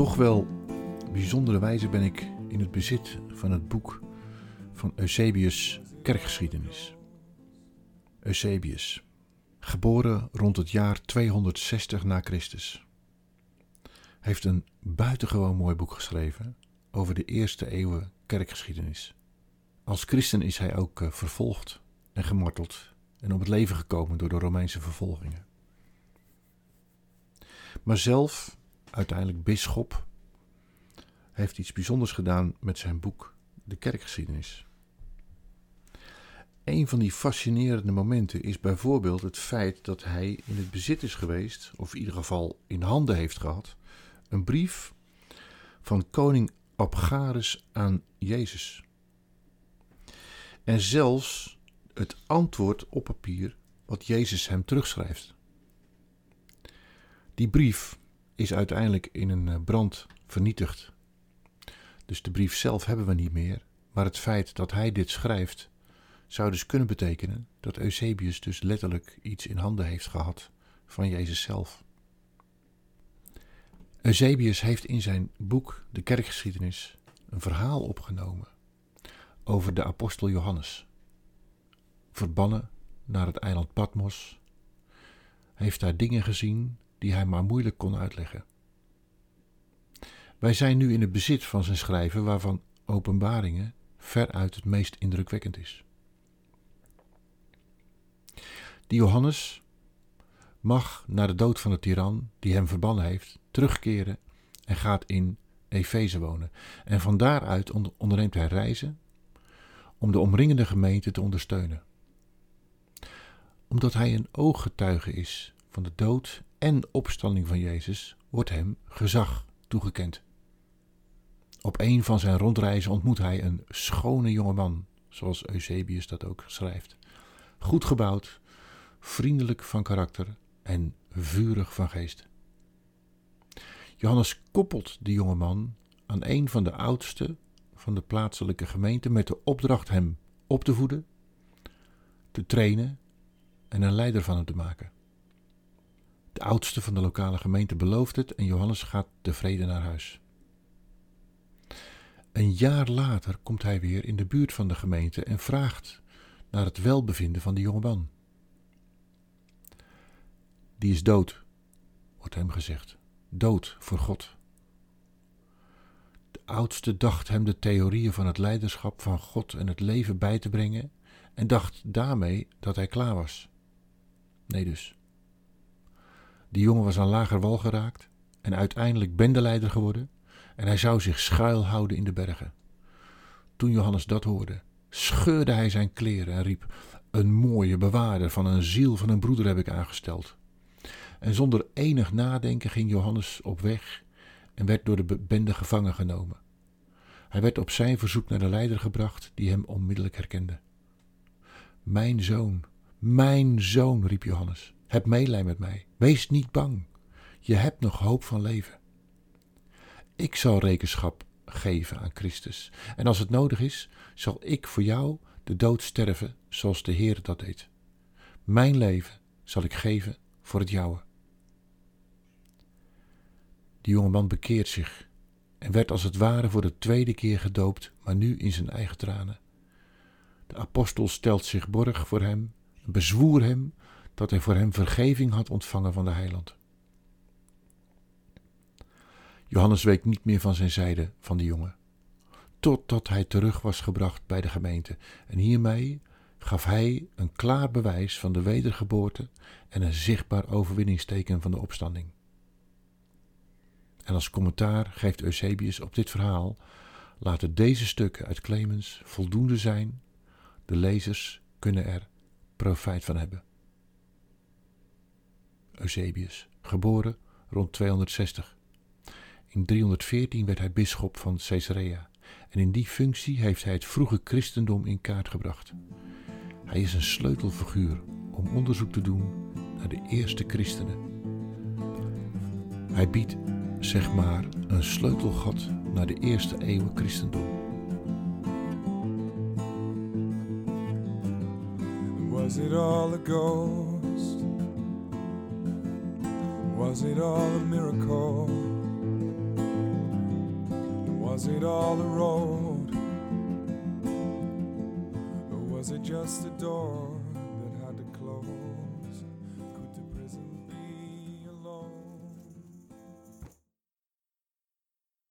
toch wel bijzondere wijze ben ik in het bezit van het boek van Eusebius Kerkgeschiedenis. Eusebius, geboren rond het jaar 260 na Christus, heeft een buitengewoon mooi boek geschreven over de eerste eeuwen kerkgeschiedenis. Als christen is hij ook eh, vervolgd en gemarteld en om het leven gekomen door de Romeinse vervolgingen. Maar zelf, uiteindelijk bisschop, heeft iets bijzonders gedaan met zijn boek De Kerkgeschiedenis. Een van die fascinerende momenten is bijvoorbeeld het feit dat hij in het bezit is geweest, of in ieder geval in handen heeft gehad, een brief van koning Abgarus aan Jezus. En zelfs het antwoord op papier wat Jezus hem terugschrijft. Die brief is uiteindelijk in een eh, brand vernietigd. Dus de brief zelf hebben we niet meer, maar het feit dat hij dit schrijft zou dus kunnen betekenen dat Eusebius dus letterlijk iets in handen heeft gehad van Jezus zelf. Eusebius heeft in zijn boek De Kerkgeschiedenis een verhaal opgenomen over de apostel Johannes. Verbannen naar het eiland Patmos, heeft daar dingen gezien die hij maar moeilijk kon uitleggen. Wij zijn nu in het bezit van zijn schrijven waarvan openbaringen veruit het meest indrukwekkend is. Die Johannes mag na de dood van de tiran die hem verbannen heeft terugkeren en gaat in Efeze wonen. En van daaruit onderneemt hij reizen om de omringende gemeente te ondersteunen. Omdat hij een ooggetuige is van de dood en opstanding van Jezus, wordt hem gezag toegekend. Op een van zijn rondreizen ontmoet hij een schone jonge man, zoals Eusebius dat ook schrijft. Goed gebouwd, vriendelijk van karakter en vurig van geest. Johannes koppelt de jonge man aan een van de oudste van de plaatselijke gemeente met de opdracht hem op te voeden, te trainen en een leider van hem te maken. De oudste van de lokale gemeente belooft het en Johannes gaat tevreden naar huis. Een jaar later komt hij weer in de buurt van de gemeente en vraagt naar het welbevinden van de jonge man. Die is dood, wordt hem gezegd. Dood voor God. De oudste dacht hem de theorieën van het leiderschap van God en het leven bij te brengen en dacht daarmee dat hij klaar was. Nee dus. Die jongen was aan lager wal geraakt en uiteindelijk bendeleider geworden en hij zou zich schuilhouden in de bergen. Toen Johannes dat hoorde, scheurde hij zijn kleren en riep: Een mooie bewaarder van een ziel van een broeder heb ik aangesteld. En zonder enig nadenken ging Johannes op weg en werd door de bende gevangen genomen. Hij werd op zijn verzoek naar de leider gebracht, die hem onmiddellijk herkende. Mijn zoon, mijn zoon, riep Johannes, heb meelij met mij. Wees niet bang. Je hebt nog hoop van leven. Ik zal rekenschap geven aan Christus. En als het nodig is, zal ik voor jou de dood sterven zoals de Heer dat deed. Mijn leven zal ik geven voor het jouwe. Die jonge man bekeert zich en werd als het ware voor de tweede keer gedoopt, maar nu in zijn eigen tranen. De apostel stelt zich borg voor hem bezwoer hem dat hij voor hem vergeving had ontvangen van de heiland. Johannes week niet meer van zijn zijde van de jongen, totdat hij terug was gebracht bij de gemeente. En hiermee gaf hij een klaar bewijs van de wedergeboorte en een zichtbaar overwinningsteken van de opstanding. En als commentaar geeft Eusebius op dit verhaal: laten deze stukken uit Clemens voldoende zijn, de lezers kunnen er profijt van hebben. Eusebius, geboren rond 260. In 314 werd hij bisschop van Caesarea en in die functie heeft hij het vroege christendom in kaart gebracht. Hij is een sleutelfiguur om onderzoek te doen naar de eerste christenen. Hij biedt, zeg maar, een sleutelgat naar de eerste eeuwen christendom. Was it all a ghost? Was it all a miracle? Was it all a road? Or was it just a door?